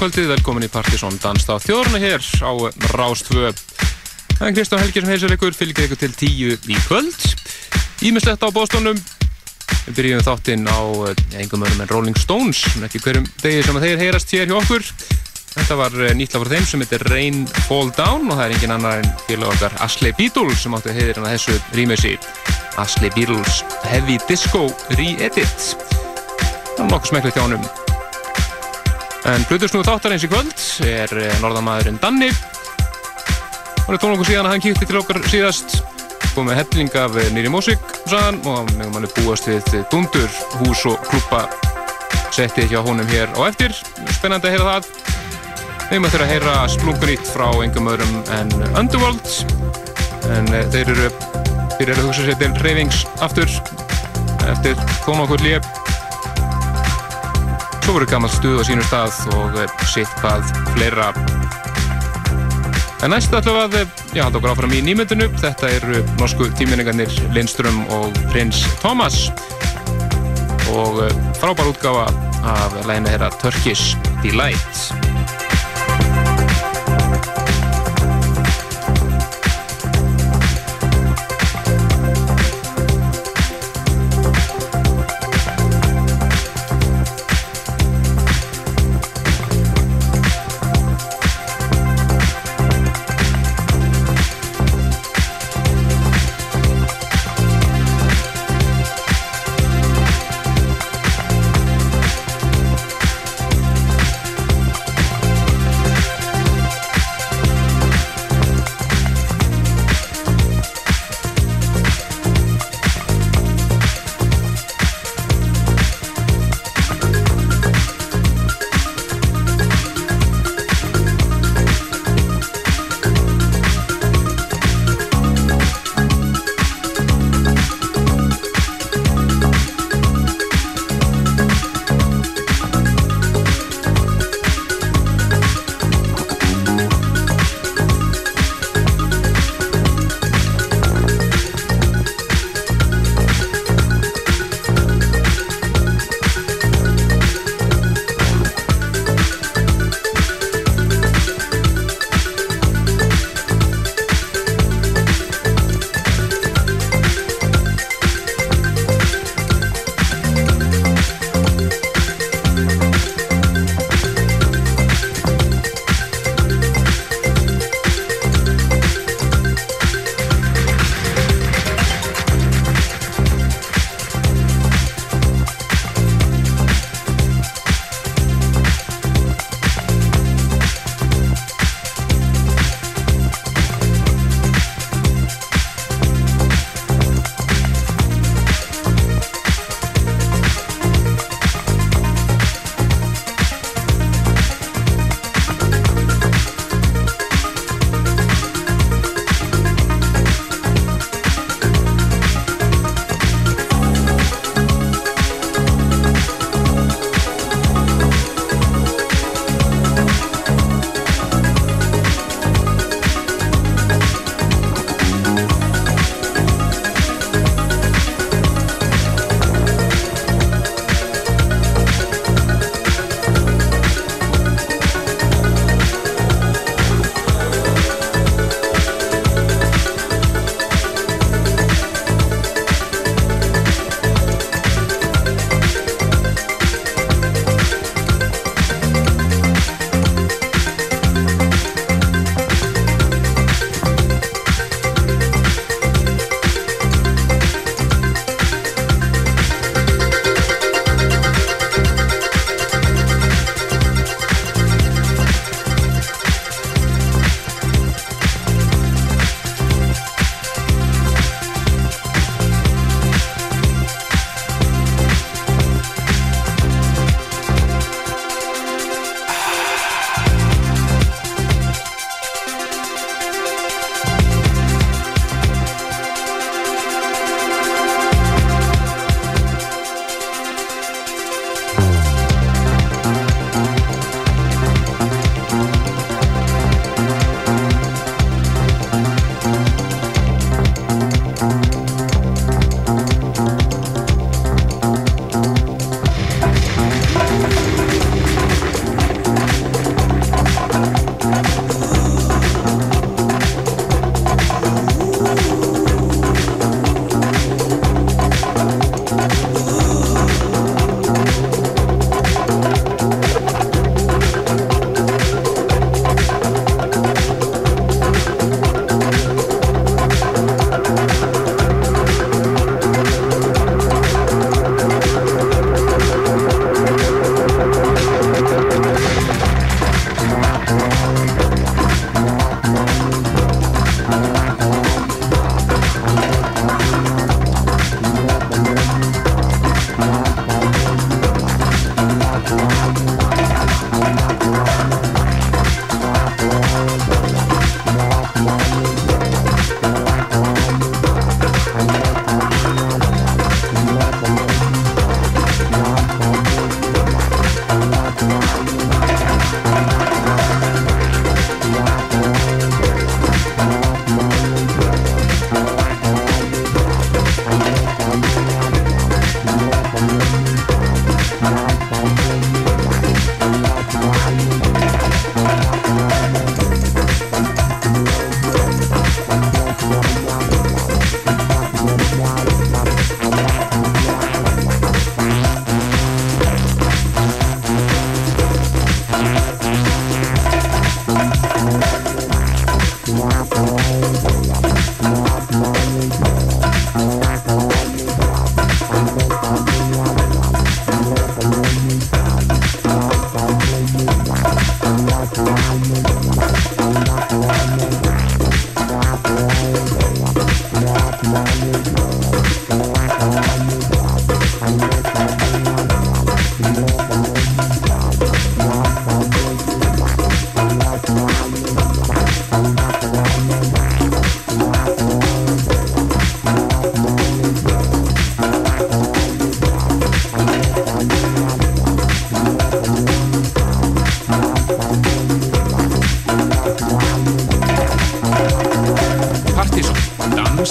Kvöldið, velkomin í Partisón Danstáð þjórna hér á Rástvö. Er Kristján Helgi sem heilsar ykkur, fylgir ykkur til tíu í kvöld. Ímislegt á bóstónum. Við byrjum þáttinn á engum öðrum en Rolling Stones, ekki hverjum degi sem þeir heyrast hér hjá okkur. Þetta var eh, nýtla frá þeim sem heitir Rain Fall Down og það er engin annar en félag okkar Ashley Beatles sem áttu að heiðir hann að þessu rýmessi. Ashley Beatles Heavy Disco Re-Edit. Það er nokkuð smekklegt hjá hannum. En Plutusnúð þáttarins í kvöld er eh, norðamæðurinn Danni. Það er tónlokku síðan að hann kýtti til okkar síðast. Góð með helling af eh, nýri músík, sann, og meðan mann er búast við dundur, hús og klúpa settið hjá honum hér á eftir. Spennandi að heyra það. Við möttum að heyra splunkunýtt frá engum öðrum en Underworld. En eh, þeir eru, þeir eru að hugsa sér til reyfings aftur eftir tónlokkur líf svo voru gammal stuð á sínu stað og eh, sitt hvað fleira. En næst við að eh, já, halda okkur áfram í nýmyndinu. Þetta eru norsku tíminningarnir Lindström og Prins Thomas. Og eh, frábær útgafa af lægina þeirra Turkish Delight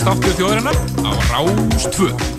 But baby, oh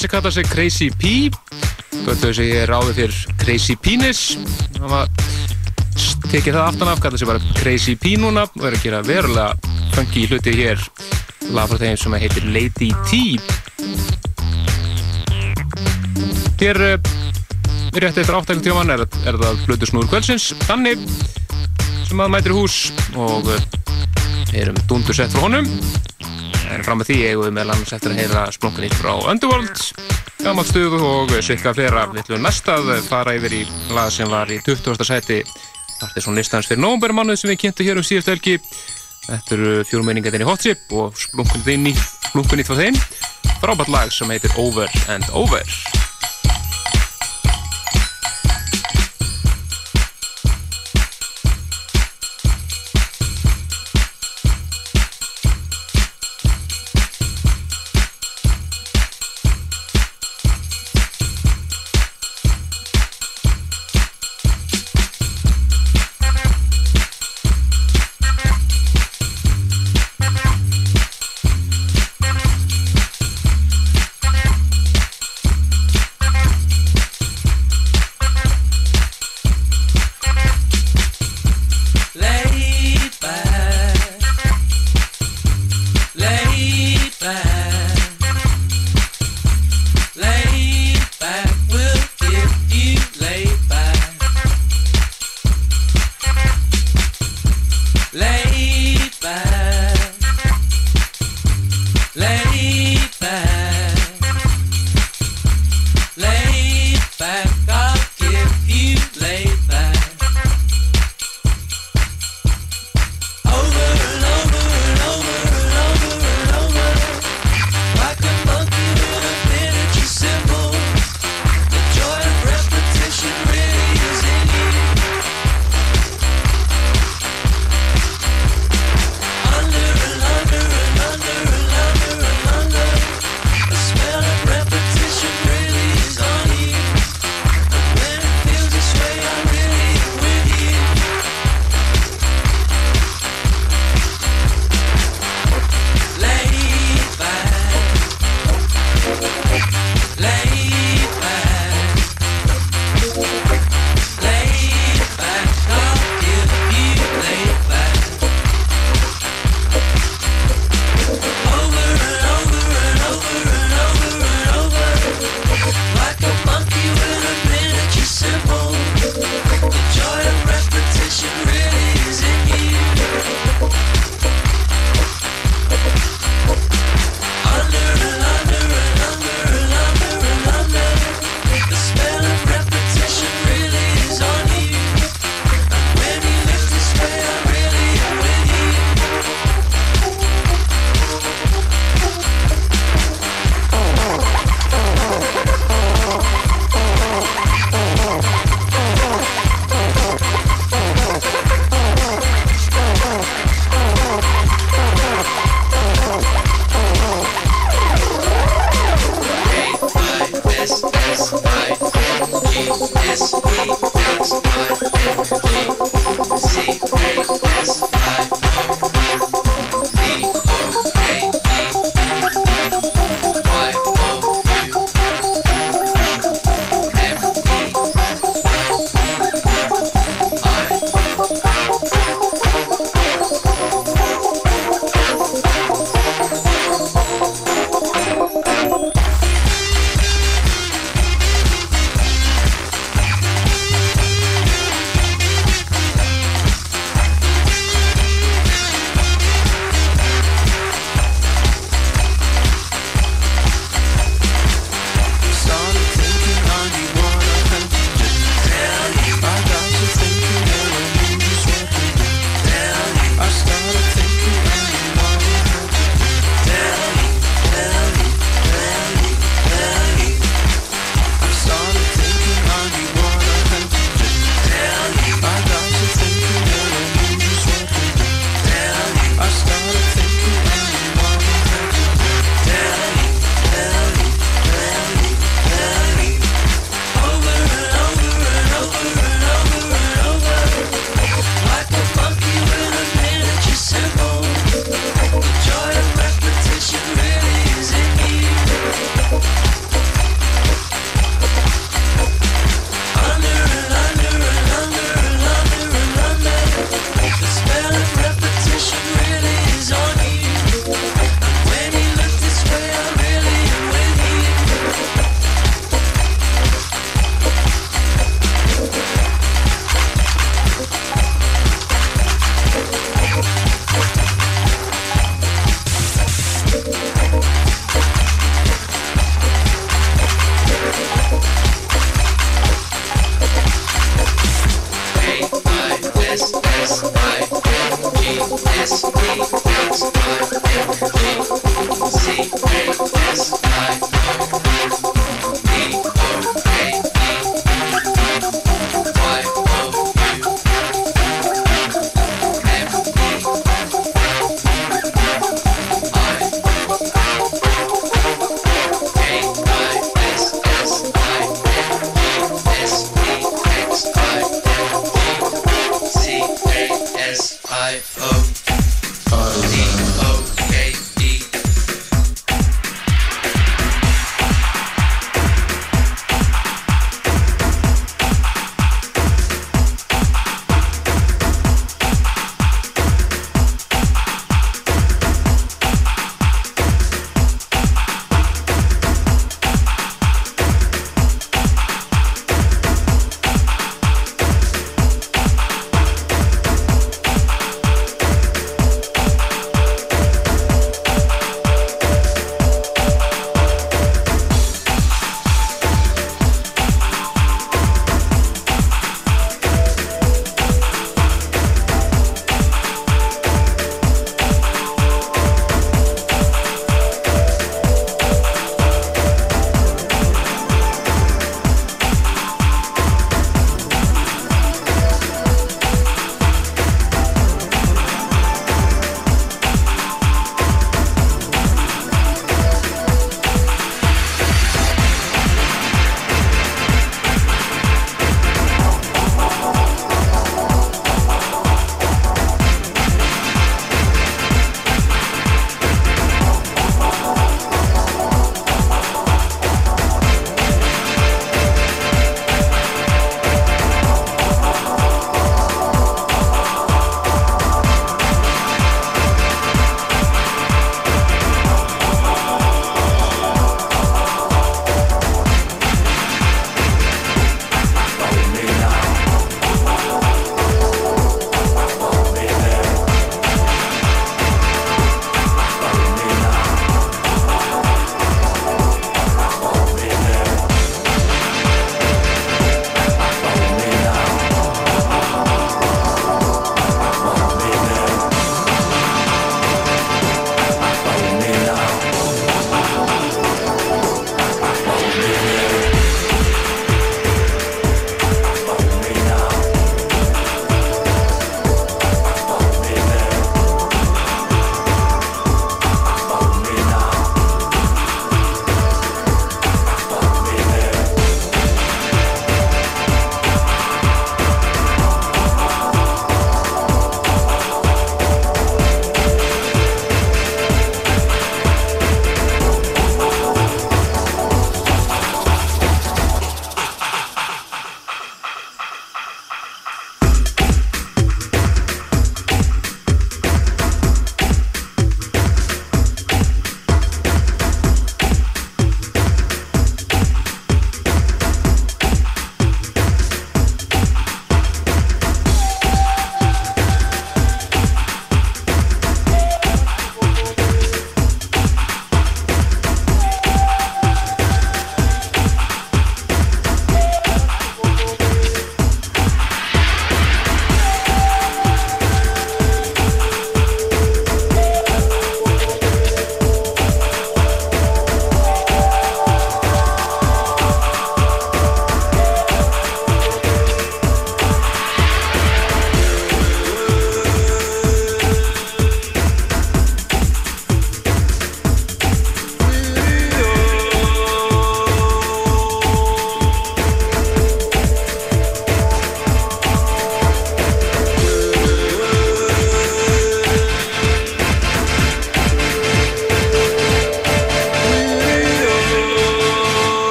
Þessi kallar sig Crazy P. Göttu þessi ég áður fyrir Crazy Penis. Það var tekið það aftan af, kallar sig bara Crazy P núna og er að gera verulega funky hluti hér. Lag frá þeim sem heitir Lady T. Hér eh, rétt eftir áttækning tjóman er, er það Blutusnúr Kvölsins Danni sem að mætir hús og eh, erum dundur sett frá honum en fram að því eigum við meðal annars eftir að heyra splunkunni frá Underworld gammalt stuðu og sikka flera við ætlum mest að fara yfir í lag sem var í 20. seti Partiðsson listans fyrir nógumbermannuð sem við kynntu hér um síðust helgi. Þetta eru fjórumeiningatinn í Hotchip og splunkunni frá þeim. Frábært lag sem heitir Over and Over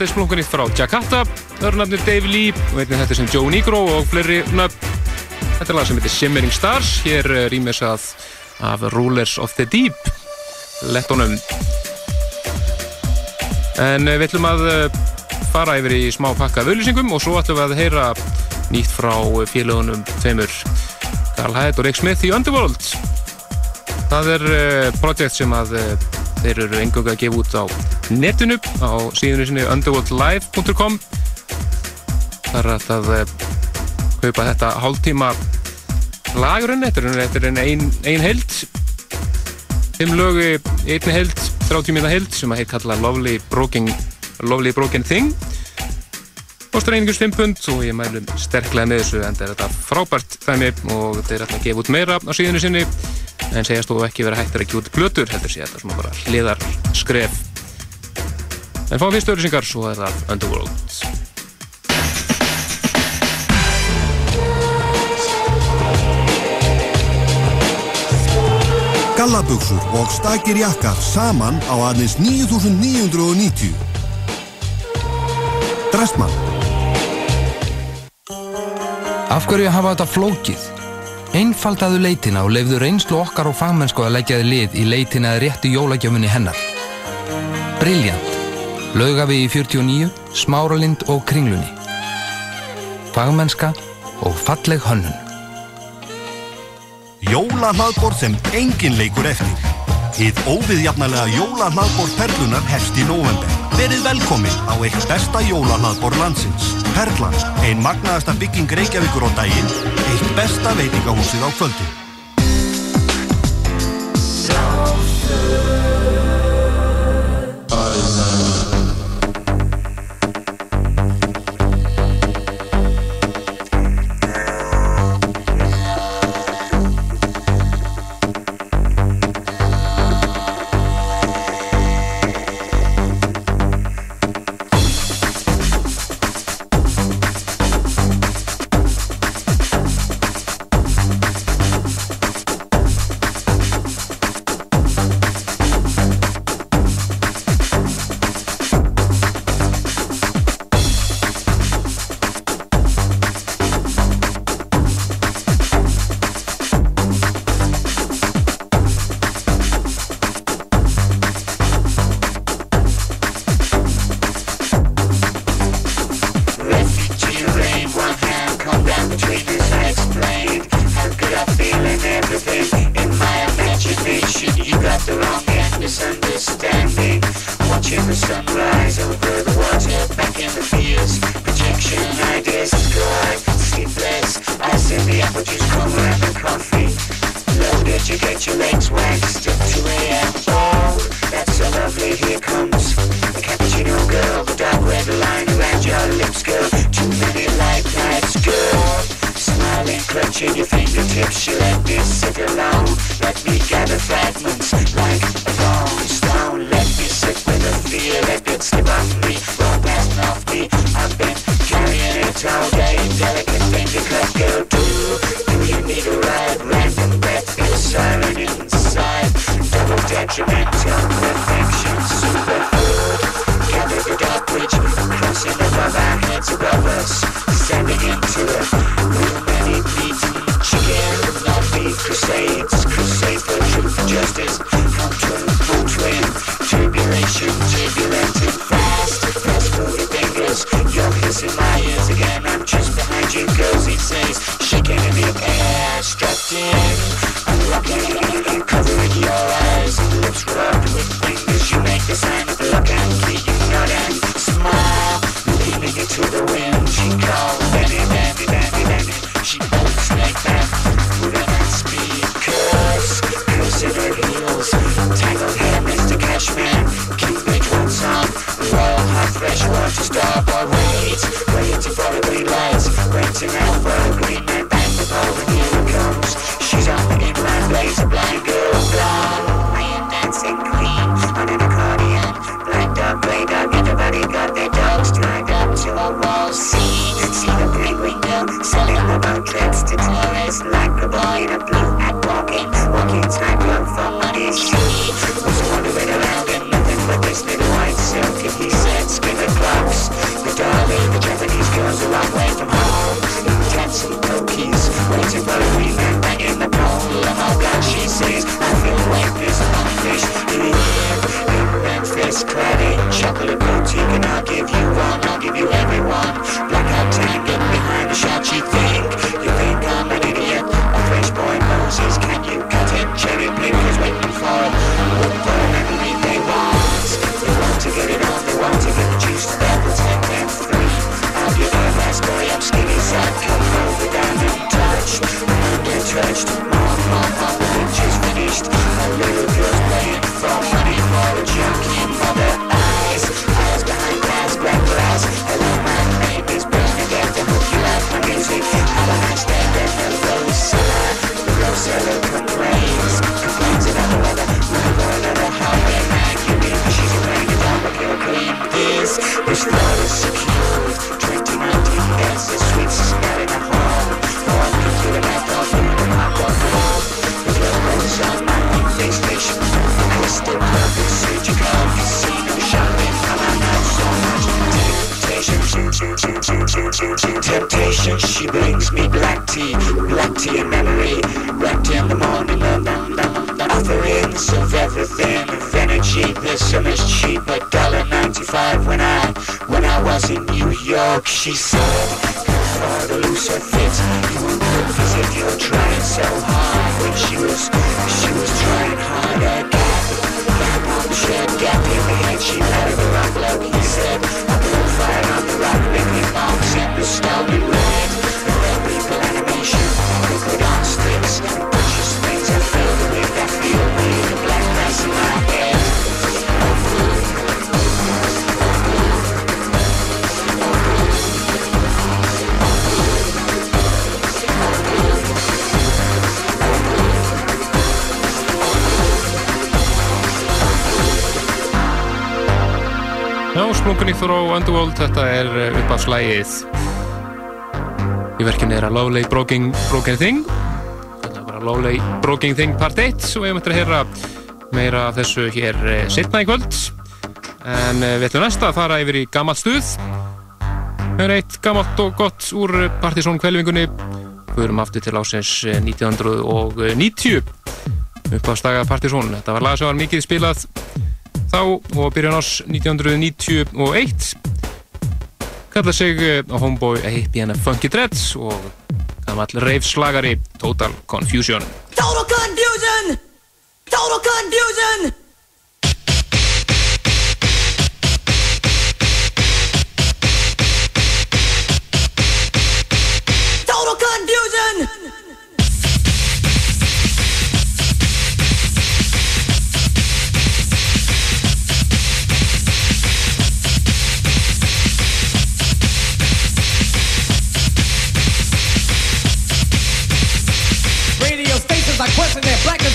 þetta splunkunni frá Jakarta, örnafnir Dave Lee og einnig þetta sem Joe Negro og fleiri nöfn. Þetta er lag sem heitir Shimmering Stars, hér rýmis að af Rulers of the Deep, lettunum. En við ætlum að fara yfir í smá pakka auðlýsingum og svo ætlum við að heyra nýtt frá félagunum tveimur Carl Hyatt og Rick Smith í Underworld. Það er projekt sem að þeir eru engang að gefa út á netinu á síðunni sinni underworldlive.com þar er að kaupa þetta hálftíma lagurinn, þetta er einn ein held fimm lögu einni held, 30 minna held sem að heit kalla Lovely Broken, Lovely Broken Thing. Kostar einingurs 5 pund og ég mælum sterklega með þessu en þetta er frábært þæmi og þeir er alltaf að gefa út meira á síðunni sinni. En segjast þú ekki verið hættir að gefa út blötur heldur sé þetta svona bara hliðar skref en fá fyrstu örysingar svo er það Underworld Gallabugsur og stakir jakkar saman á aðeins 9990 Dressmann Af hverju hafa þetta flókið? Einfaldaðu leitina og lefðu reynslu okkar og fagmennsku að leggjaði lið í leitina að réttu jólagjöfunni hennar. Brilljant. Laugavi í 49, Smáralind og Kringlunni. Fagmennska og falleg hönnun. Jólahlaðbor sem engin leikur eftir. Þið óviðjafnalega jólahlaðbor Perlunar hefst í november. Verið velkomin á eitt besta jólahlaðbor landsins. Perlan, ein magnaðasta bygging Reykjavíkur á daginn, eitt besta veitingahúsið á kvöldin. Já, Splunkunni frá Underworld, þetta er eh, upp af slægið í verkinu er að Lovely Broken, Thing. Þetta er bara Lovely Broken Thing part 1 og ég möttir að heyra meira af þessu hér eh, setna í kvöld. En eh, við ætlum næsta að fara yfir í gammalt stuð. Það er eitt gammalt og gott úr Partizón kvelvingunni. Við erum aftur til ásins eh, 1990 upp á staga Partizón þetta var lag sem var mikið spilað þá og byrjan ás 1991 kalla sig eh, Homeboy a Hippie and a Funky Dreads og gammal reifslagari Total Confusion Total confusion! Total confusion!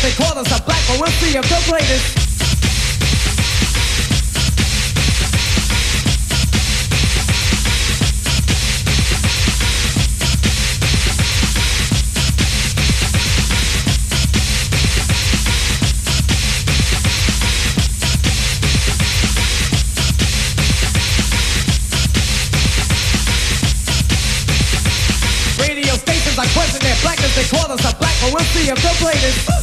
They call us a black, but we'll see this. Radio stations are questioning blackness. They call us a black, but if they'll play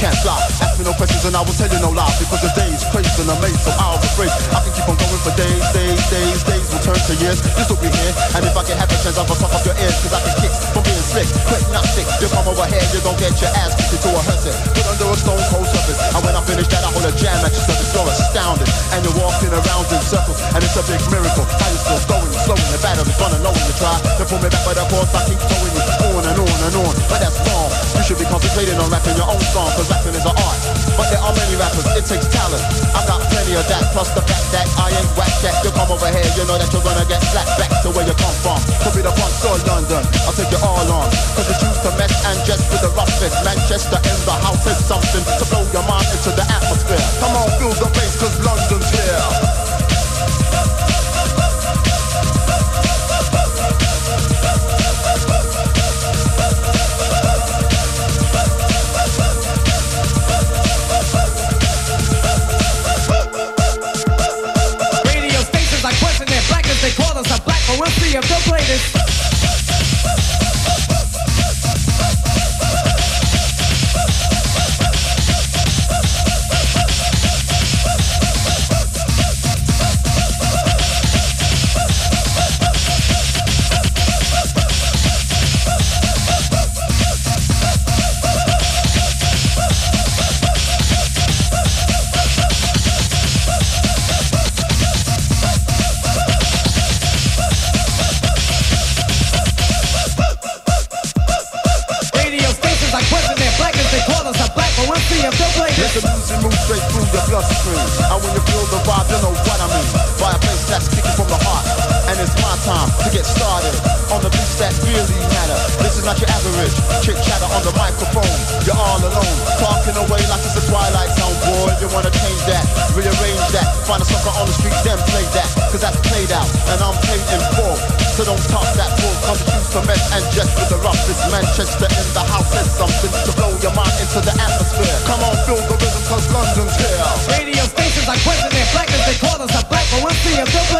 can't fly. Ask me no questions and I will tell you no lies. Because the day's crazy and amazed, so I'll afraid. I can keep on going for days, days, days, days will turn to years. This will be here. And if I can have a chance, I'll talk off your ears. Cause I can kick from being slick, quick, not sick. You come over here, you gon' get your ass kicked into a hearse. Put under a stone cold surface. And when I finish that, I hold a jam at your surface. You're astounded. And you're walking around in circles. And it's a big miracle. How you still going, slowing the battery's running low when you try to pull me back, but of course I keep throwing you on and on and on. But that's wrong. You should be concentrating on rapping your own song, cause rapping is an art. But there are many rappers, it takes talent. I've got plenty of that, plus the fact that I ain't whack that. You come over here, you know that you're gonna get slapped back to where you come from. Could be the front or London, I'll take you all on. Cause it's used to mess and just with the roughest. Manchester in the house is something to blow your mind into the atmosphere. Come on, feel the bass, cause London's here. free up. Don't play this. they call us a black, but we'll see if they'll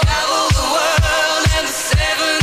Travel the world seven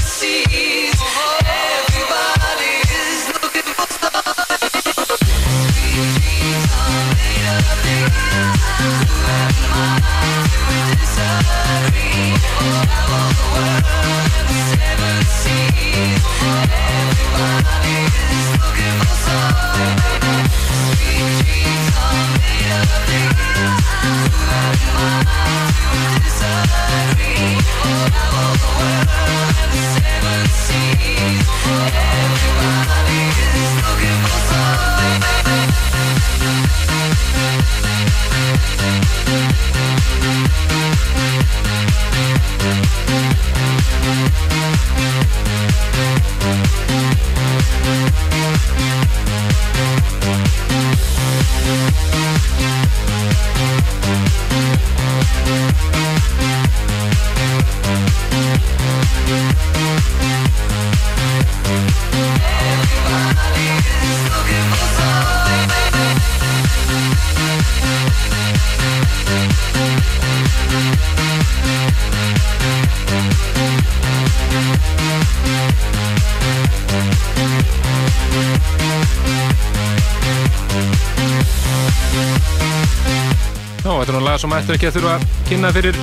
sem ættir ekki að þurfa að kynna fyrir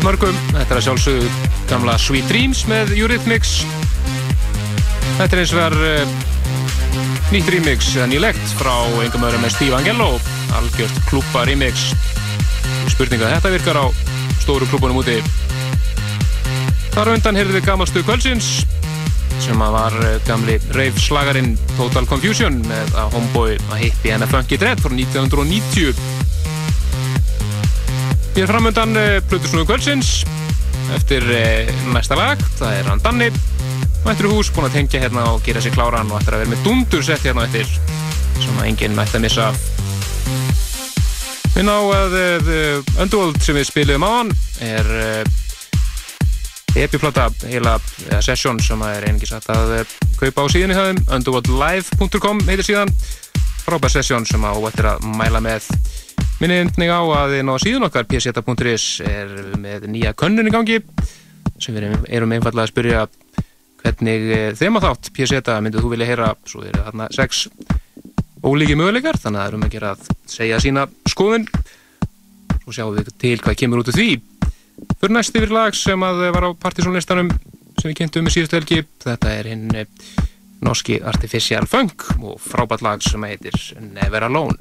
mörgum. Þetta er að sjálfsögðu gamla Sweet Dreams með Eurythmics. Þetta er eins og vegar uh, nýtt remix, eða nýlegt, frá engum öðrum með Steve Angelo. Algjört klúpa remix. Spurninga þetta virkar á stóru klúpunum úti. Þar undan heyrðum við gamalstu kvöldsins sem að var eh, gamli rave slagarinn Total Confusion með að Homeboy að hippi hennar Funky Dread frá 1990 Ég er framöndan uh, Plutusnúðu kvöldsins. Eftir uh, næsta lag, það er hann Danni. Mættur í hús, búinn að tengja hérna og gera sér kláran og ættir að vera með dundur sett hérna eftir sem að enginn mætti að missa Við ná að uh, Underworld sem við spilum á hann er epiplata, heila eða session sem að er satt að kaupa á síðan í höfum, underworldlive.com heitir síðan, frábær session sem að óvættir að mæla með Minni endning á að inn á síðan okkar pseta.is er með nýja könnun í gangi sem við erum, einfallega að spyrja hvernig eh, þema þátt pseta myndið þú vilja heyra? Svo eru þarna sex ólíki möguleikar þannig að það erum að gera að segja sína skoðun. Svo sjáum við til hvað kemur út úr því. Fyrir næst yfir lag sem að var á partysónlistanum sem við kynntum með síðustu helgi þetta er hinn eh, norski Artificial Funk og frábært lag sem heitir Never Alone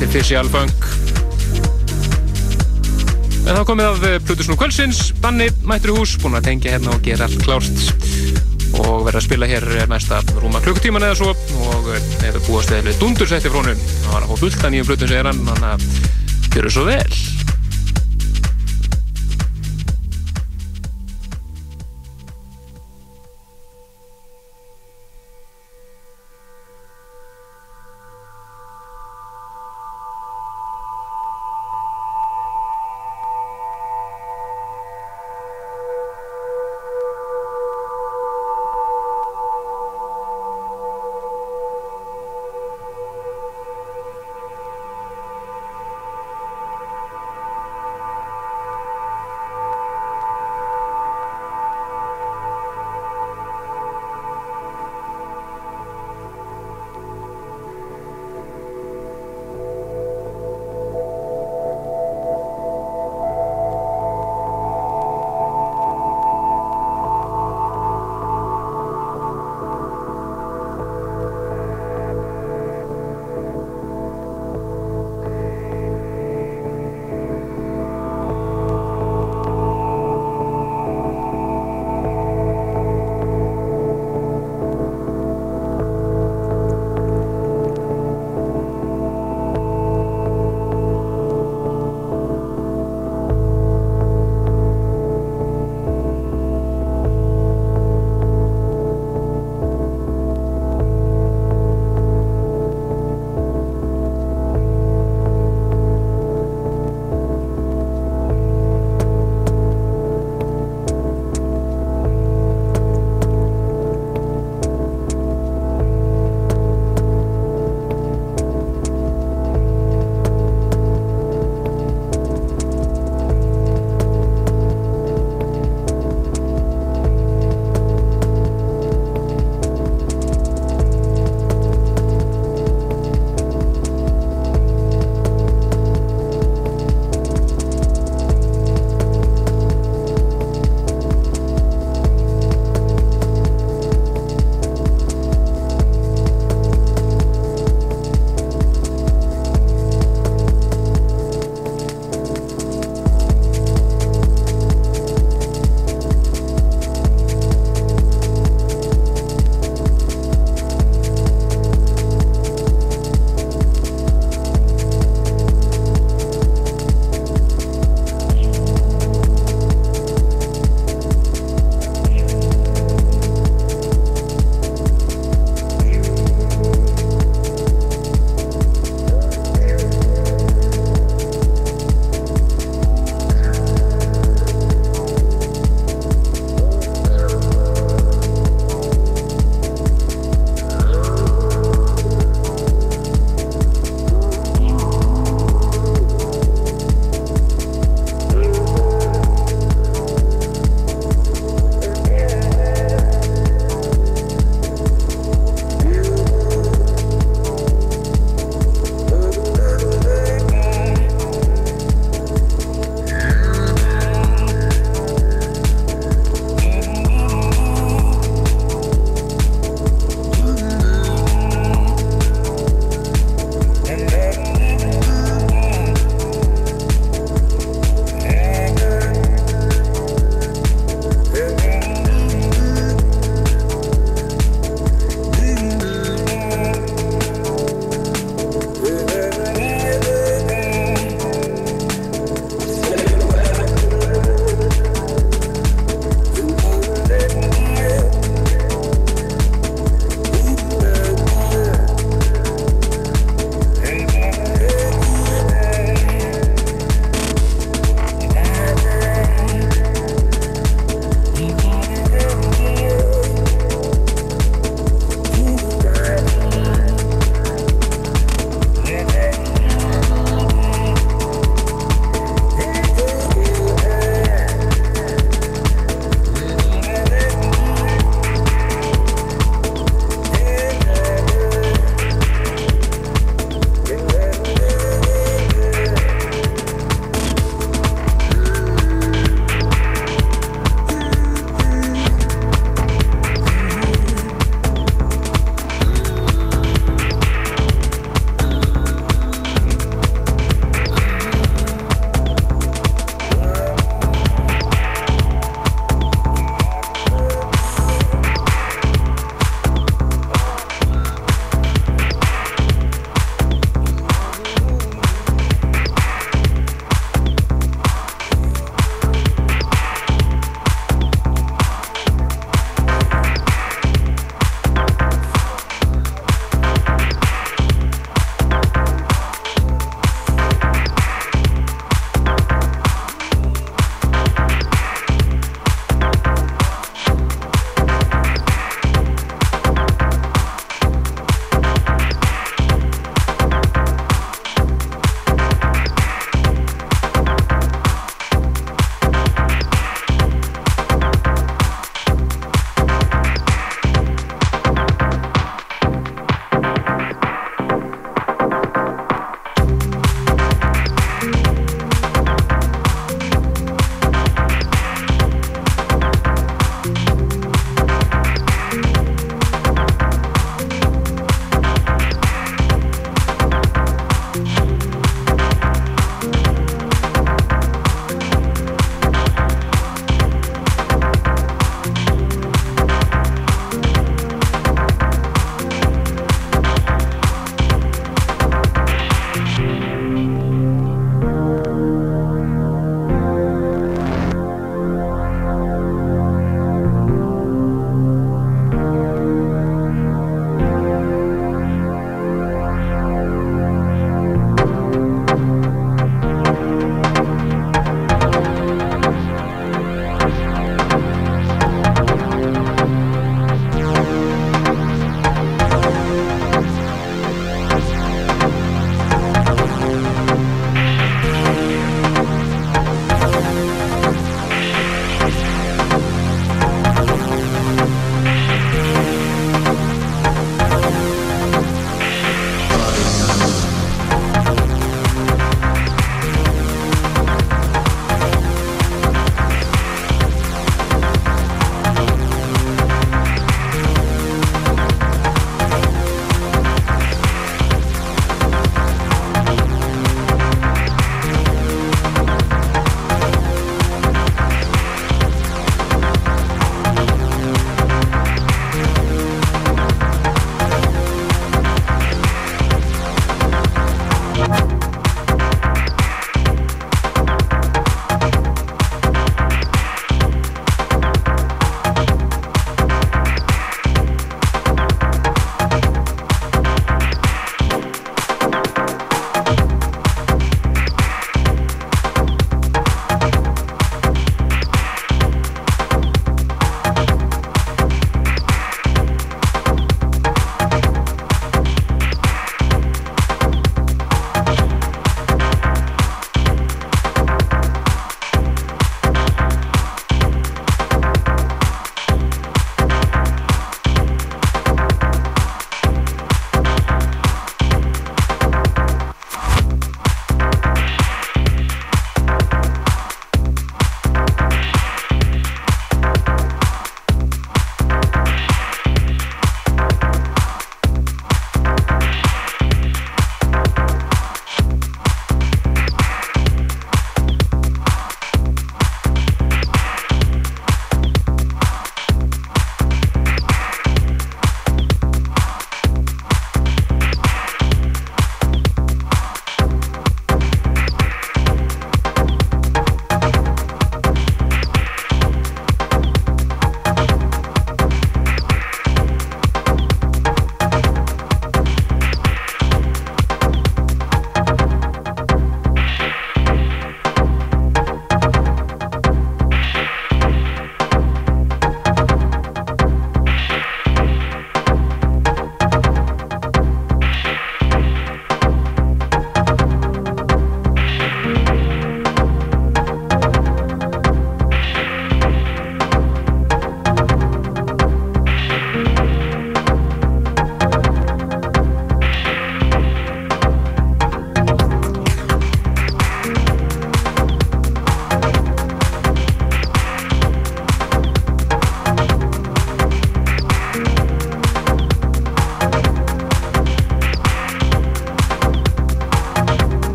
Alone, Artificial Funk. En þá komið að Plutusnú kvöldsins. Danni mættur í hús, búinn að tengja hérna og gera klárt. Og verða að spila hér næsta rúma klukkutíman eða svo. Og hefur búast eða dundursetti frá hún það var að fá fullt að nýjum Plutus segir hann. Þannig að gera svo vel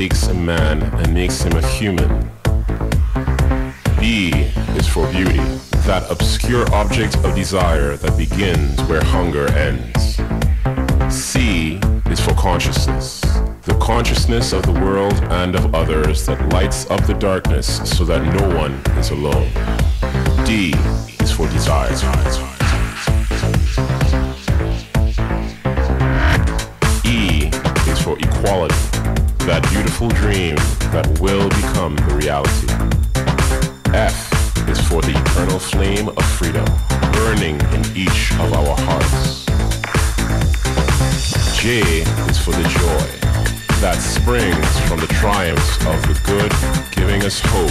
takes a man and makes him a human. B is for beauty, that obscure object of desire that begins where hunger ends. C is for consciousness, the consciousness of the world and of others that lights up the darkness so that no one is alone. D is for desire. Beautiful dream that will become the reality. F is for the eternal flame of freedom, burning in each of our hearts. J is for the joy that springs from the triumphs of the good, giving us hope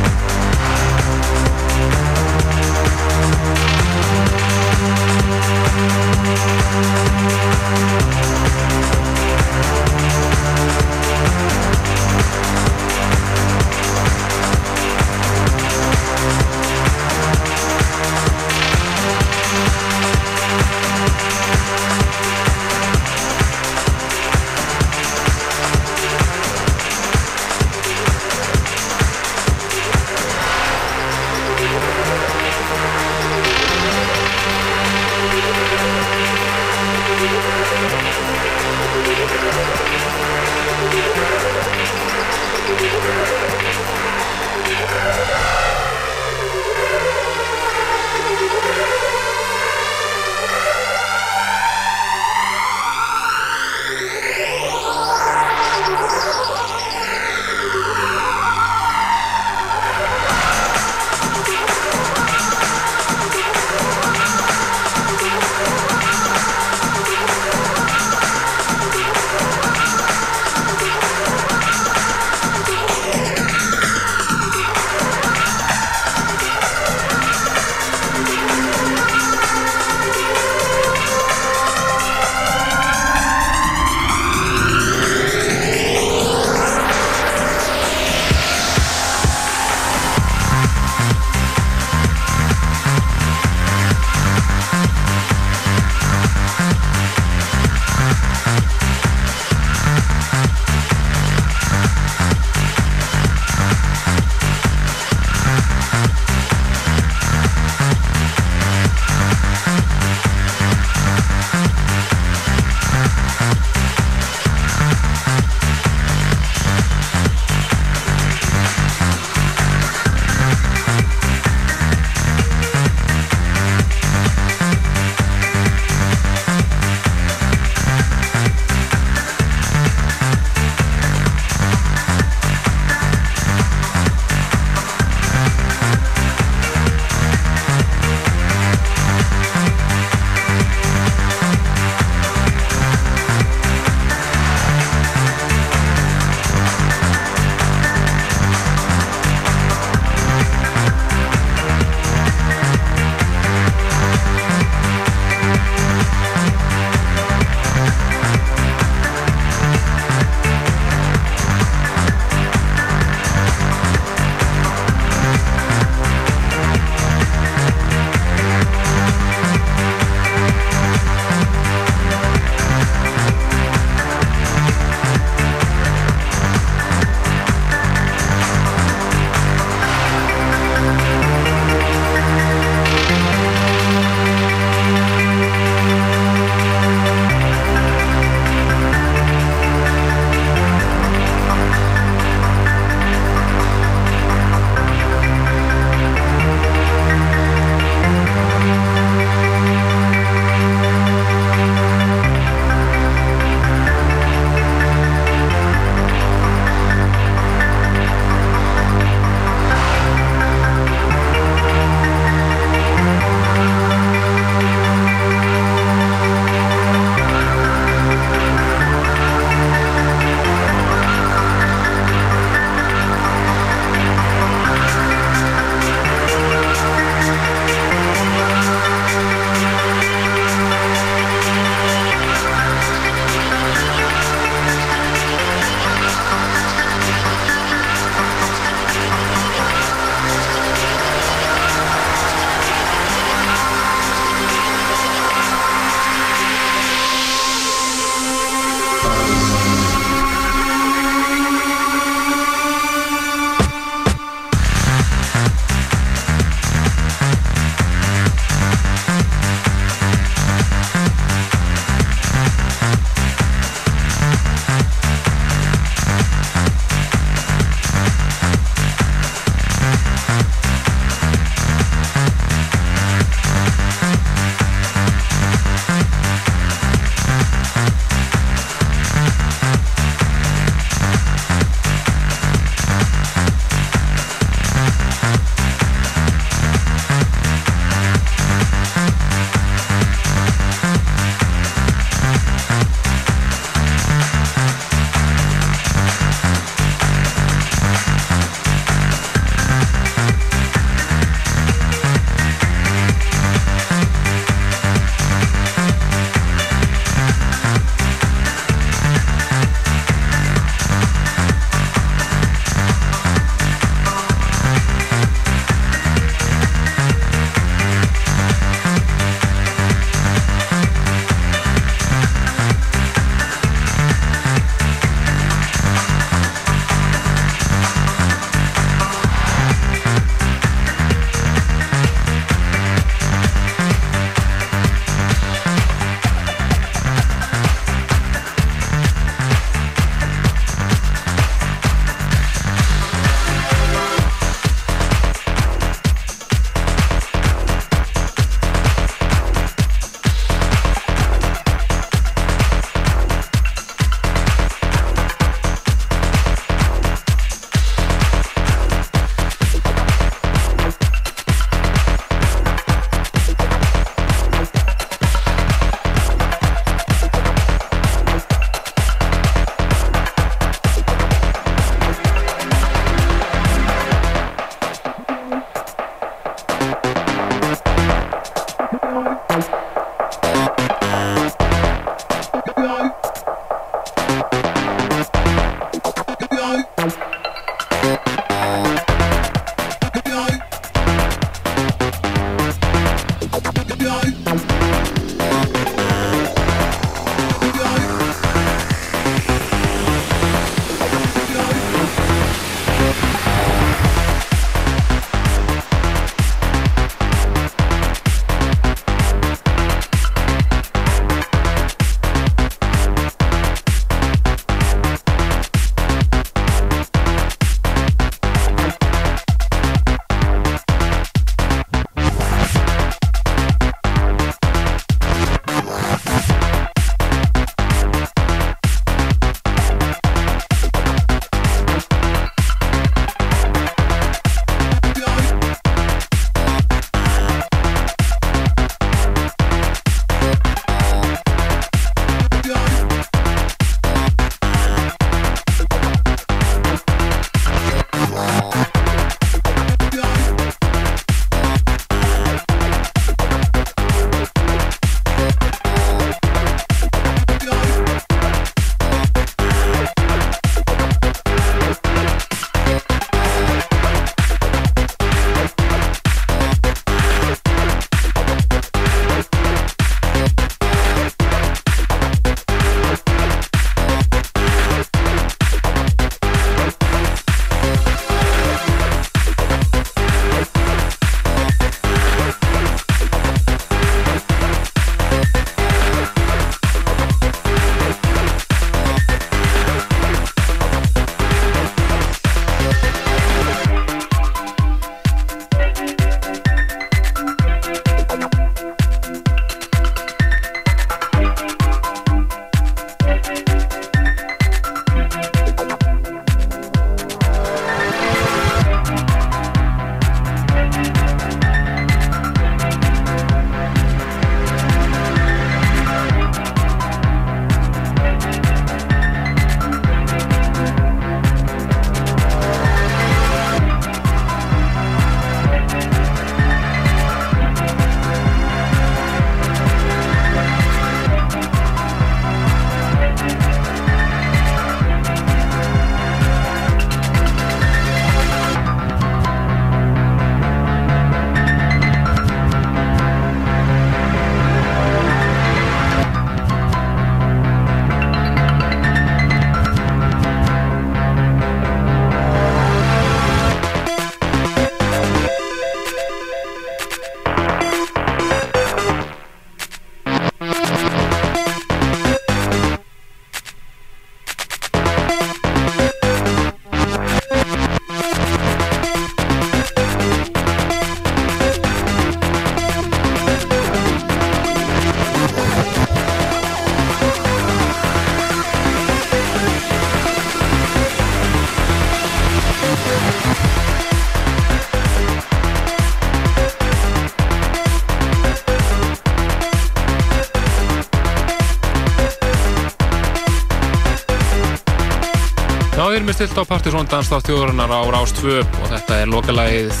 þið erum við stilt á Partisón Danstátt þjóðurinnar á Rás 2 og þetta er lokalagið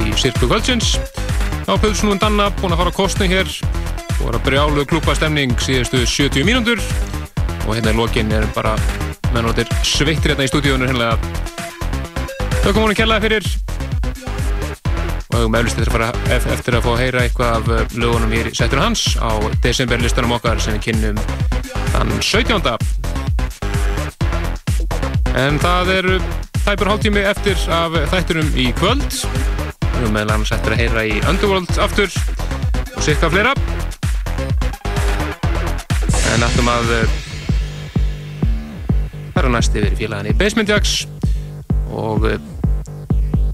í Sirku Kvöldsins. Á Pölsnúin Danna búin að fara á kostning hér og var að brjálu klúpastemning síðustu 70 mínúndur og hérna í lokin er bara mennóttir sveittir hérna í stúdíunum hérna. Þau komum hún að kella fyrir og við meðlust eftir að, fara, ef- eftir að fá að heyra eitthvað af uh, lögunum í settur hans á desemberlistanum okkar sem við kynnum þann 17. En það er tæpur hálftími eftir af þætturum í kvöld. Við erum meðal annars eftir að heyra í Underworld aftur og sikka fleira. En ættum að uh, fara næst yfir í félagin í Basement Jacks og uh,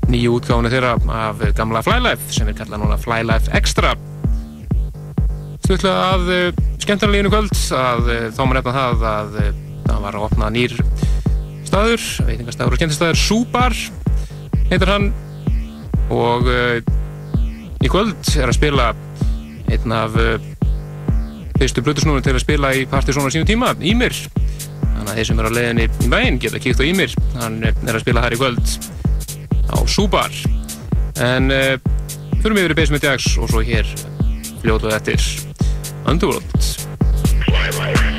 nýju útgáfunu þeirra af gamla Flylife sem er kallað núna Flylife Extra. Stutlega að uh, skemmtarleginu kvöld að þá maður nefna það að það var að opna nýr staður, veitingastafur og skemmtistafur Súbar heitir hann. Og uh, í kvöld er að spila einn af uh, fyrstu blutusnúrum til að spila í partysónu á sínum tíma, Ímir þannig að þeir sem eru á leiðinni í bæinn geta kíkt á Ímir hann uh, er að spila þar í kvöld á Súbar en uh, fyrir mig yfir í Basement Jacks og svo hér fljótuð eftir. Underworld. Flylife.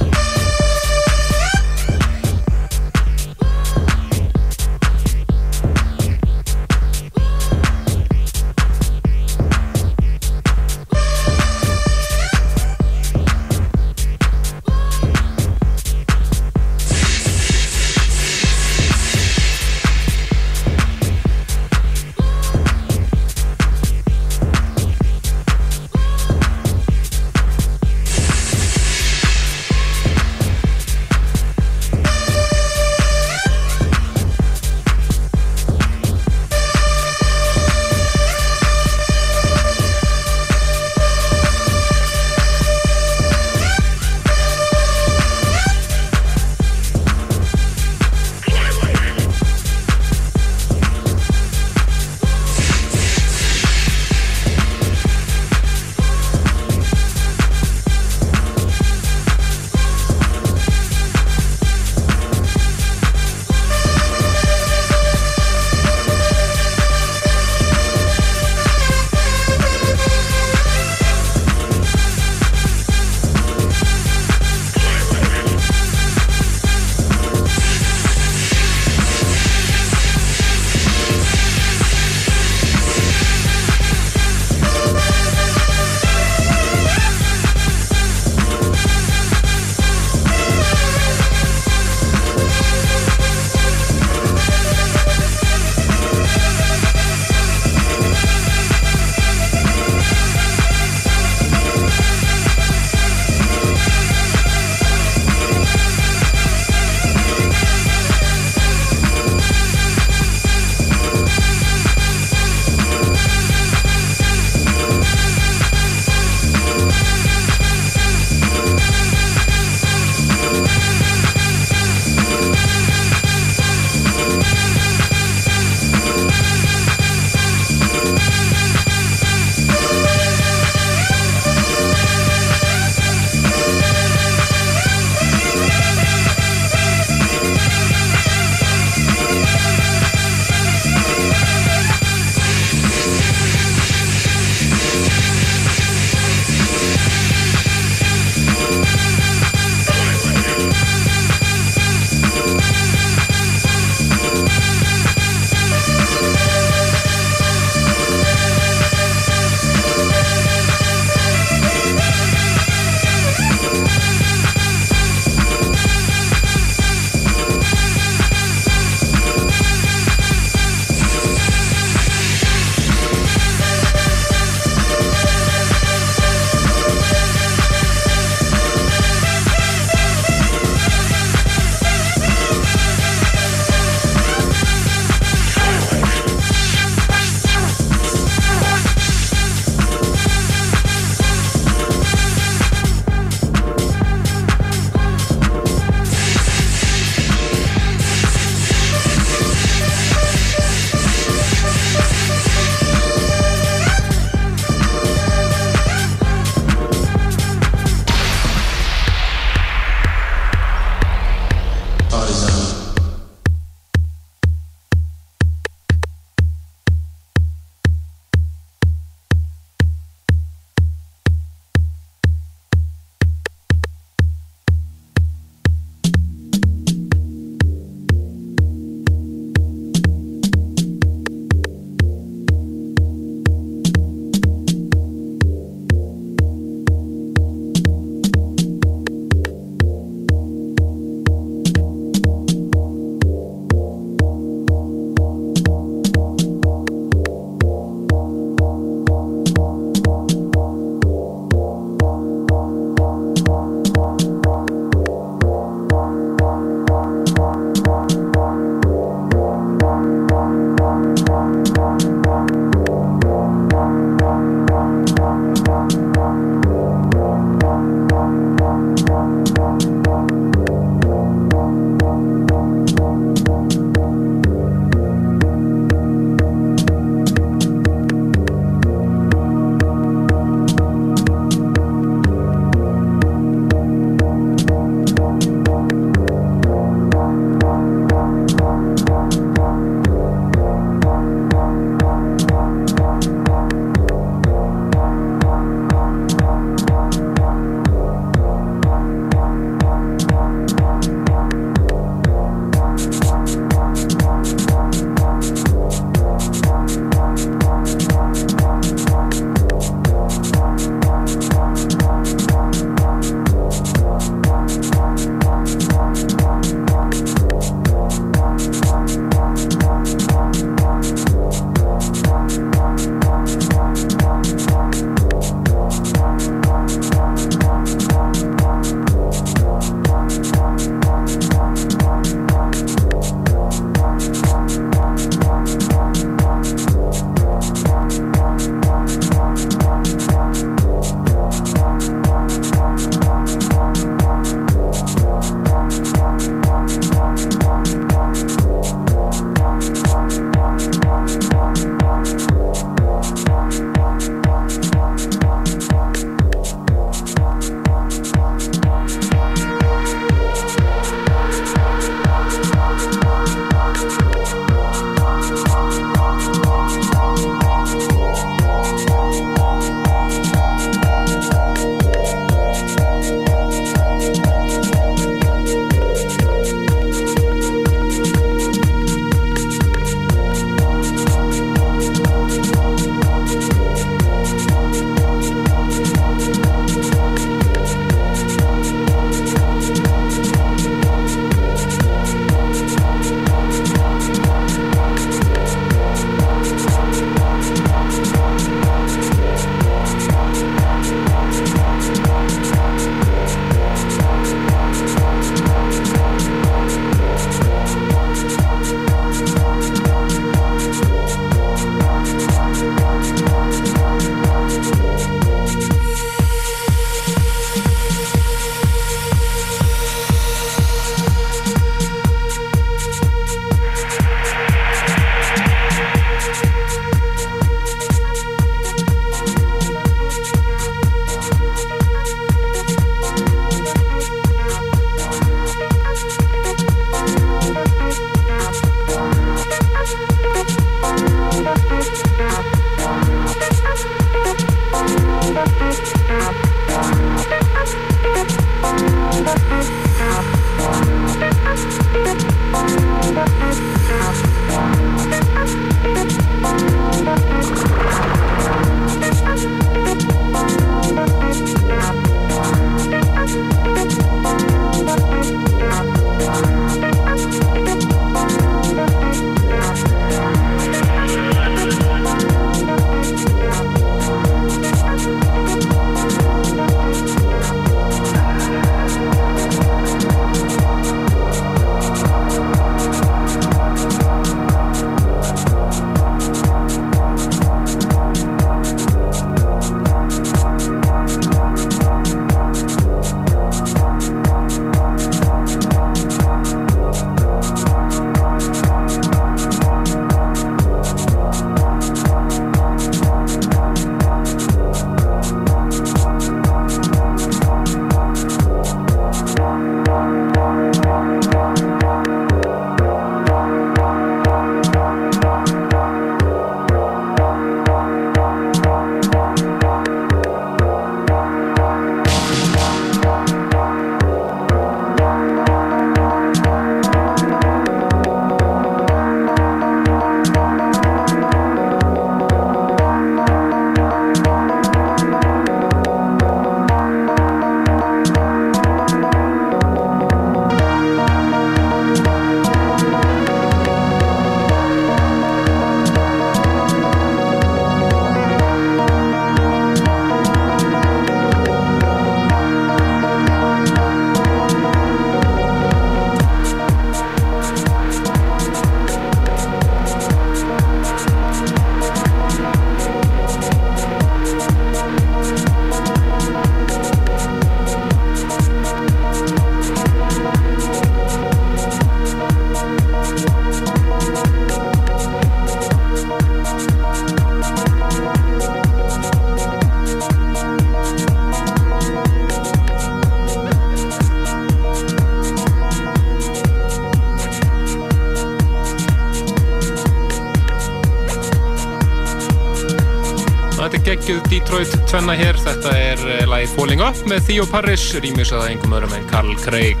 Tvenna hér. Þetta er uh, lagi Falling Up með Theo Parris, rýmisað engum öðrum en Carl Craig.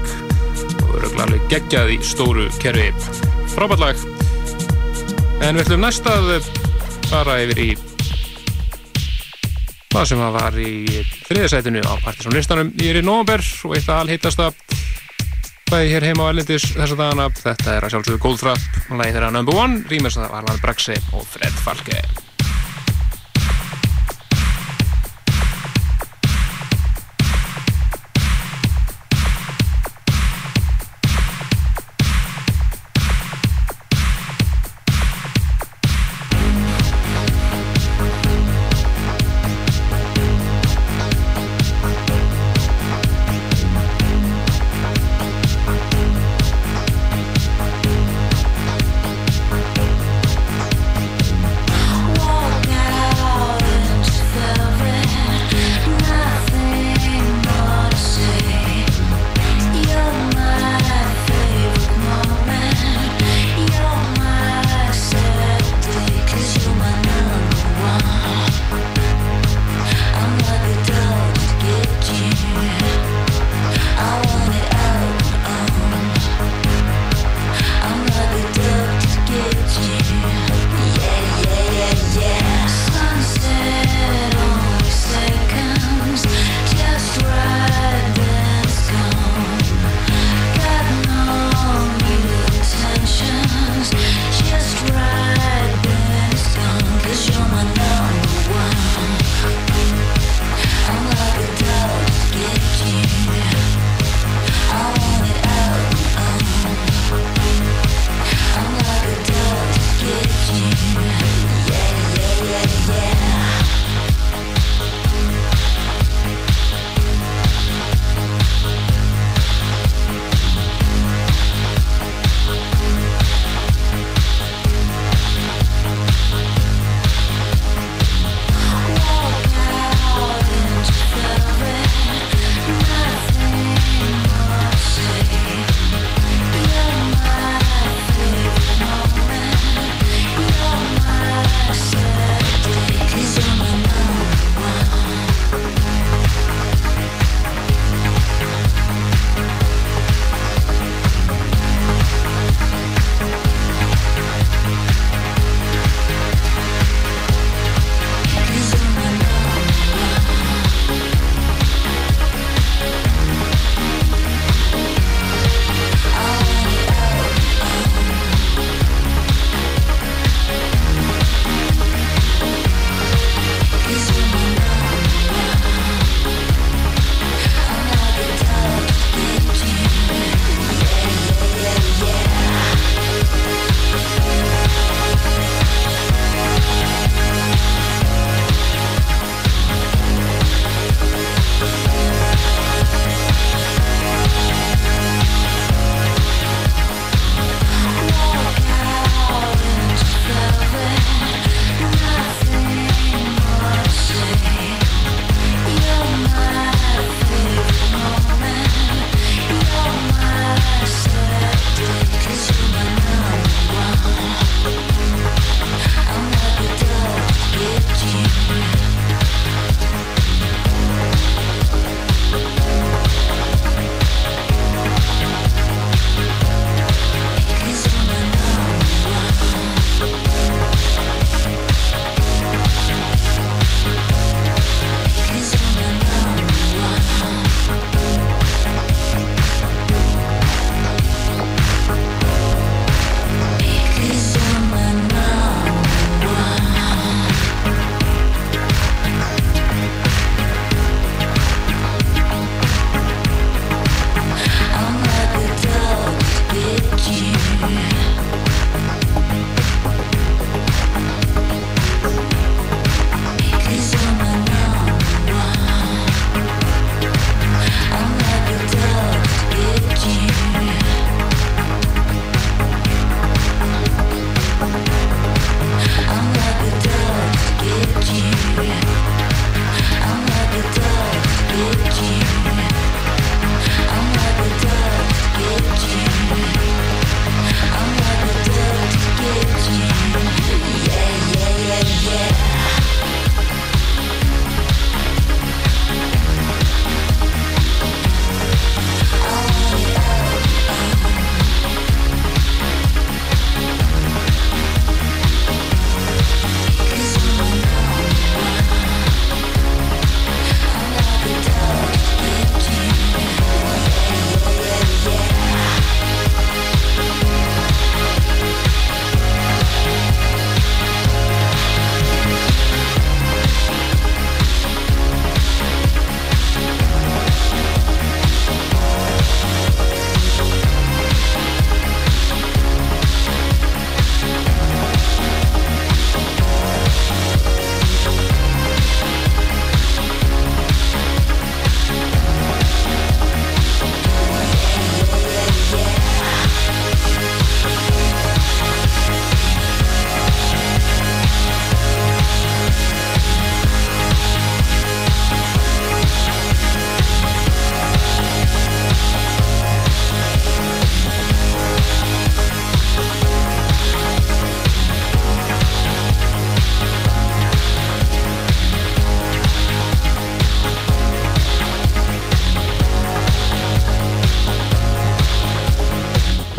Og alveg geggjað í stóru kerfi. Frábært lag. En við ætlum næst að fara yfir í það sem að var í þriðasætinu á Partiðsson listanum í er í november og eitt að alhittasta bæði hér heima á Erlendis þessa dagana. Þetta er að sjálfsögðu Goldfrapp, lagi þeirra number one, rýmisað af Arland Braxi og Fred Falke.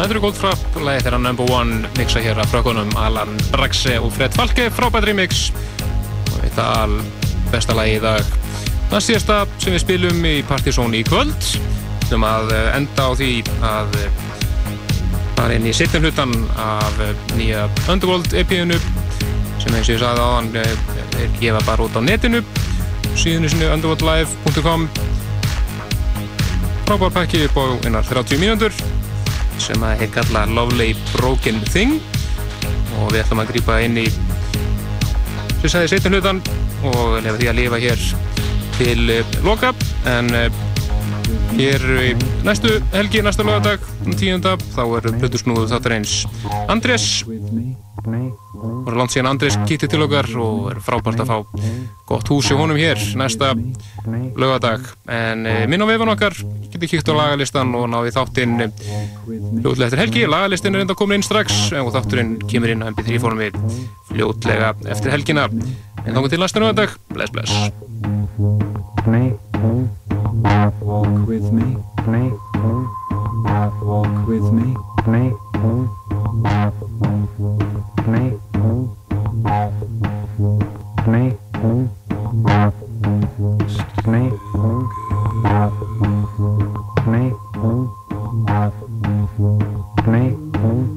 Leather Goldfrapp, lagi þeirra number one mixa hér af frökkunum Alan Braxe og Fred Falke, frábært remix. Og þetta al besta lagi í dag. Það síðasta sem við spilum í Partizón í kvöld sem að eh, enda á því að eh, fara inn í setjum hlutan af eh, nýja Underworld EP-inu sem eins og ég sagði á hann er gefa bara út á netinu. Síðan í sinu underworldlive.com frábár pakki upp á einar 30 mínútur sem að er kallað Lovely Broken Thing. Og við ætlum að grípa inn í sem sagði setjum hlutan og lefa því að lifa hér til uh, loka. En uh, hér í næstu helgi, næsta lögadag um tíunda, þá er Plutusnúðu þáttur eins Andrés og langt síðan Andrés kýtti til okkar og er frábært að fá gott hús í honum hér næsta lögadag en uh, minn á vefan okkar getið kíkt á lagalistan og náði þáttinn fljóðlega eftir helgi lagalistin er enda komin inn strax og þátturinn kemur inn á MP3 formi fljóðlega eftir helgina en þá til næsta lögadag, bless bless Me. Me. Me.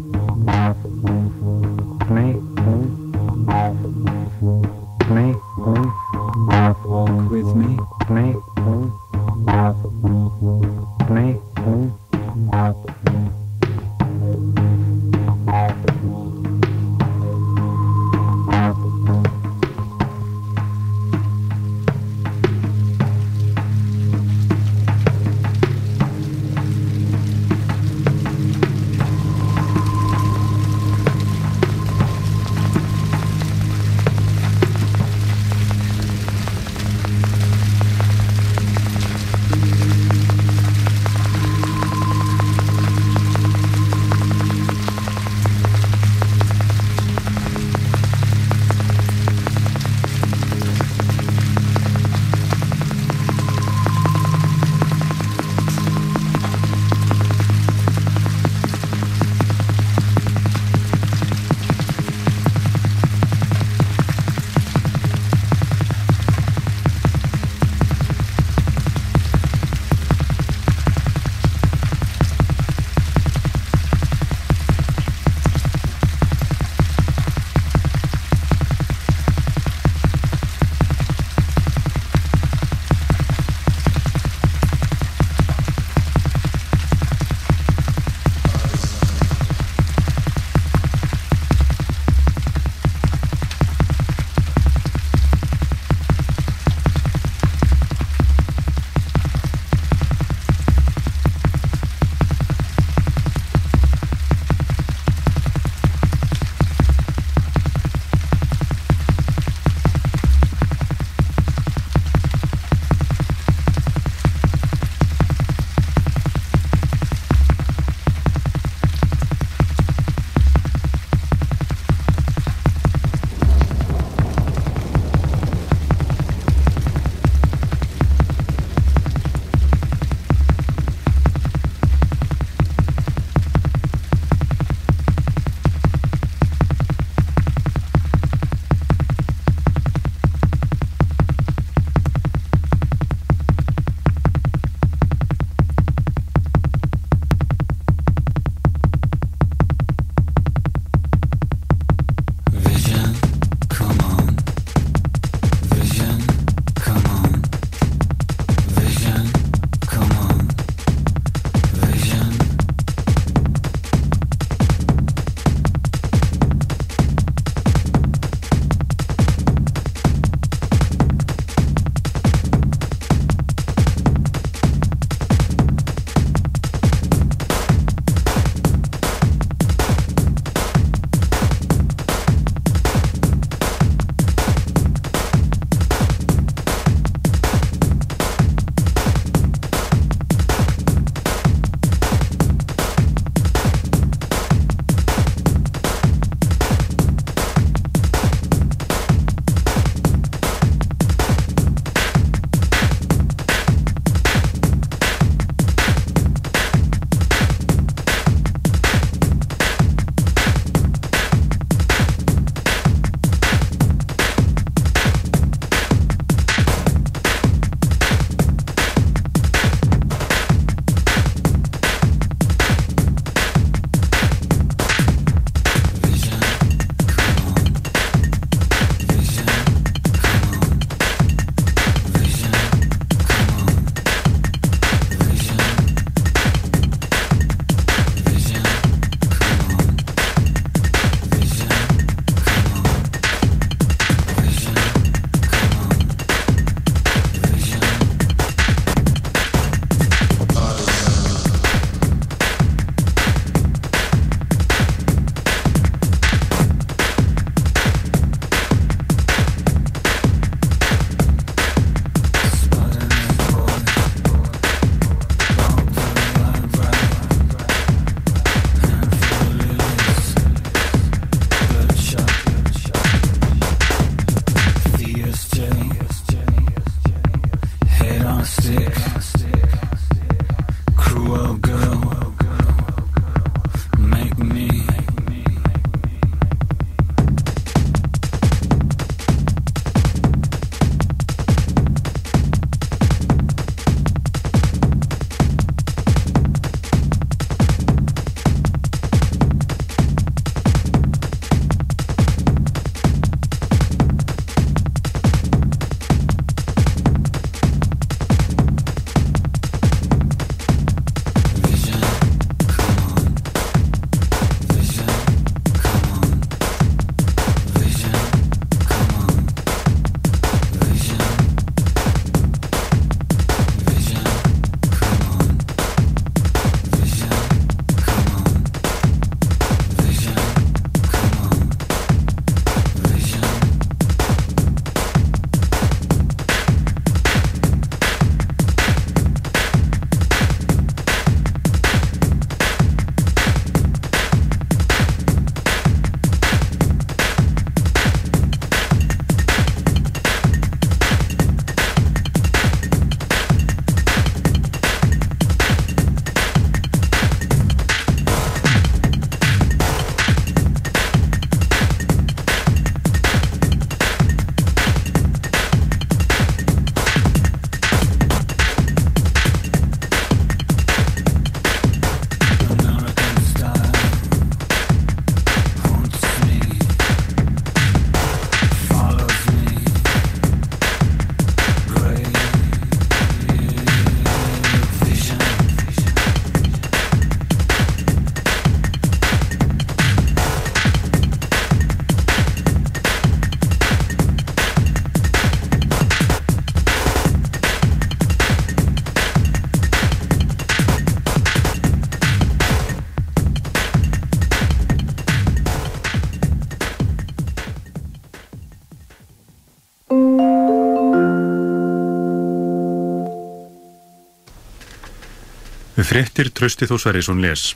Frettir Trösti Þó Sverrisson les.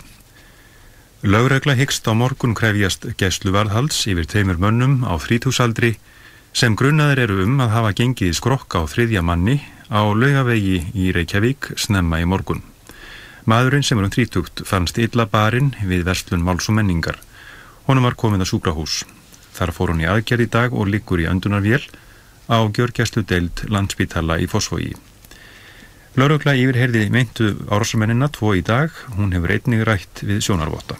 Lögregla hyggst á morgun krefjast gæsluvarðhalds yfir tveimur mönnum á þrítúsaldri sem grunnaðir eru um að hafa gengið skrokka á þriðja manni á laugavegi í Reykjavík snemma í morgun. Maðurinn sem er um þrítugt fannst illa barinn við verslun máls og menningar. Honum var komið að súkrahús. Þar fór hún í aðgerð í dag og liggur í öndunarvél á gjörgjæslu deild landspítala í Fosfogi. Lörugla yfirherði meintu árásumennina tvo í dag, hún hefur einnig rætt við sjónarvotta.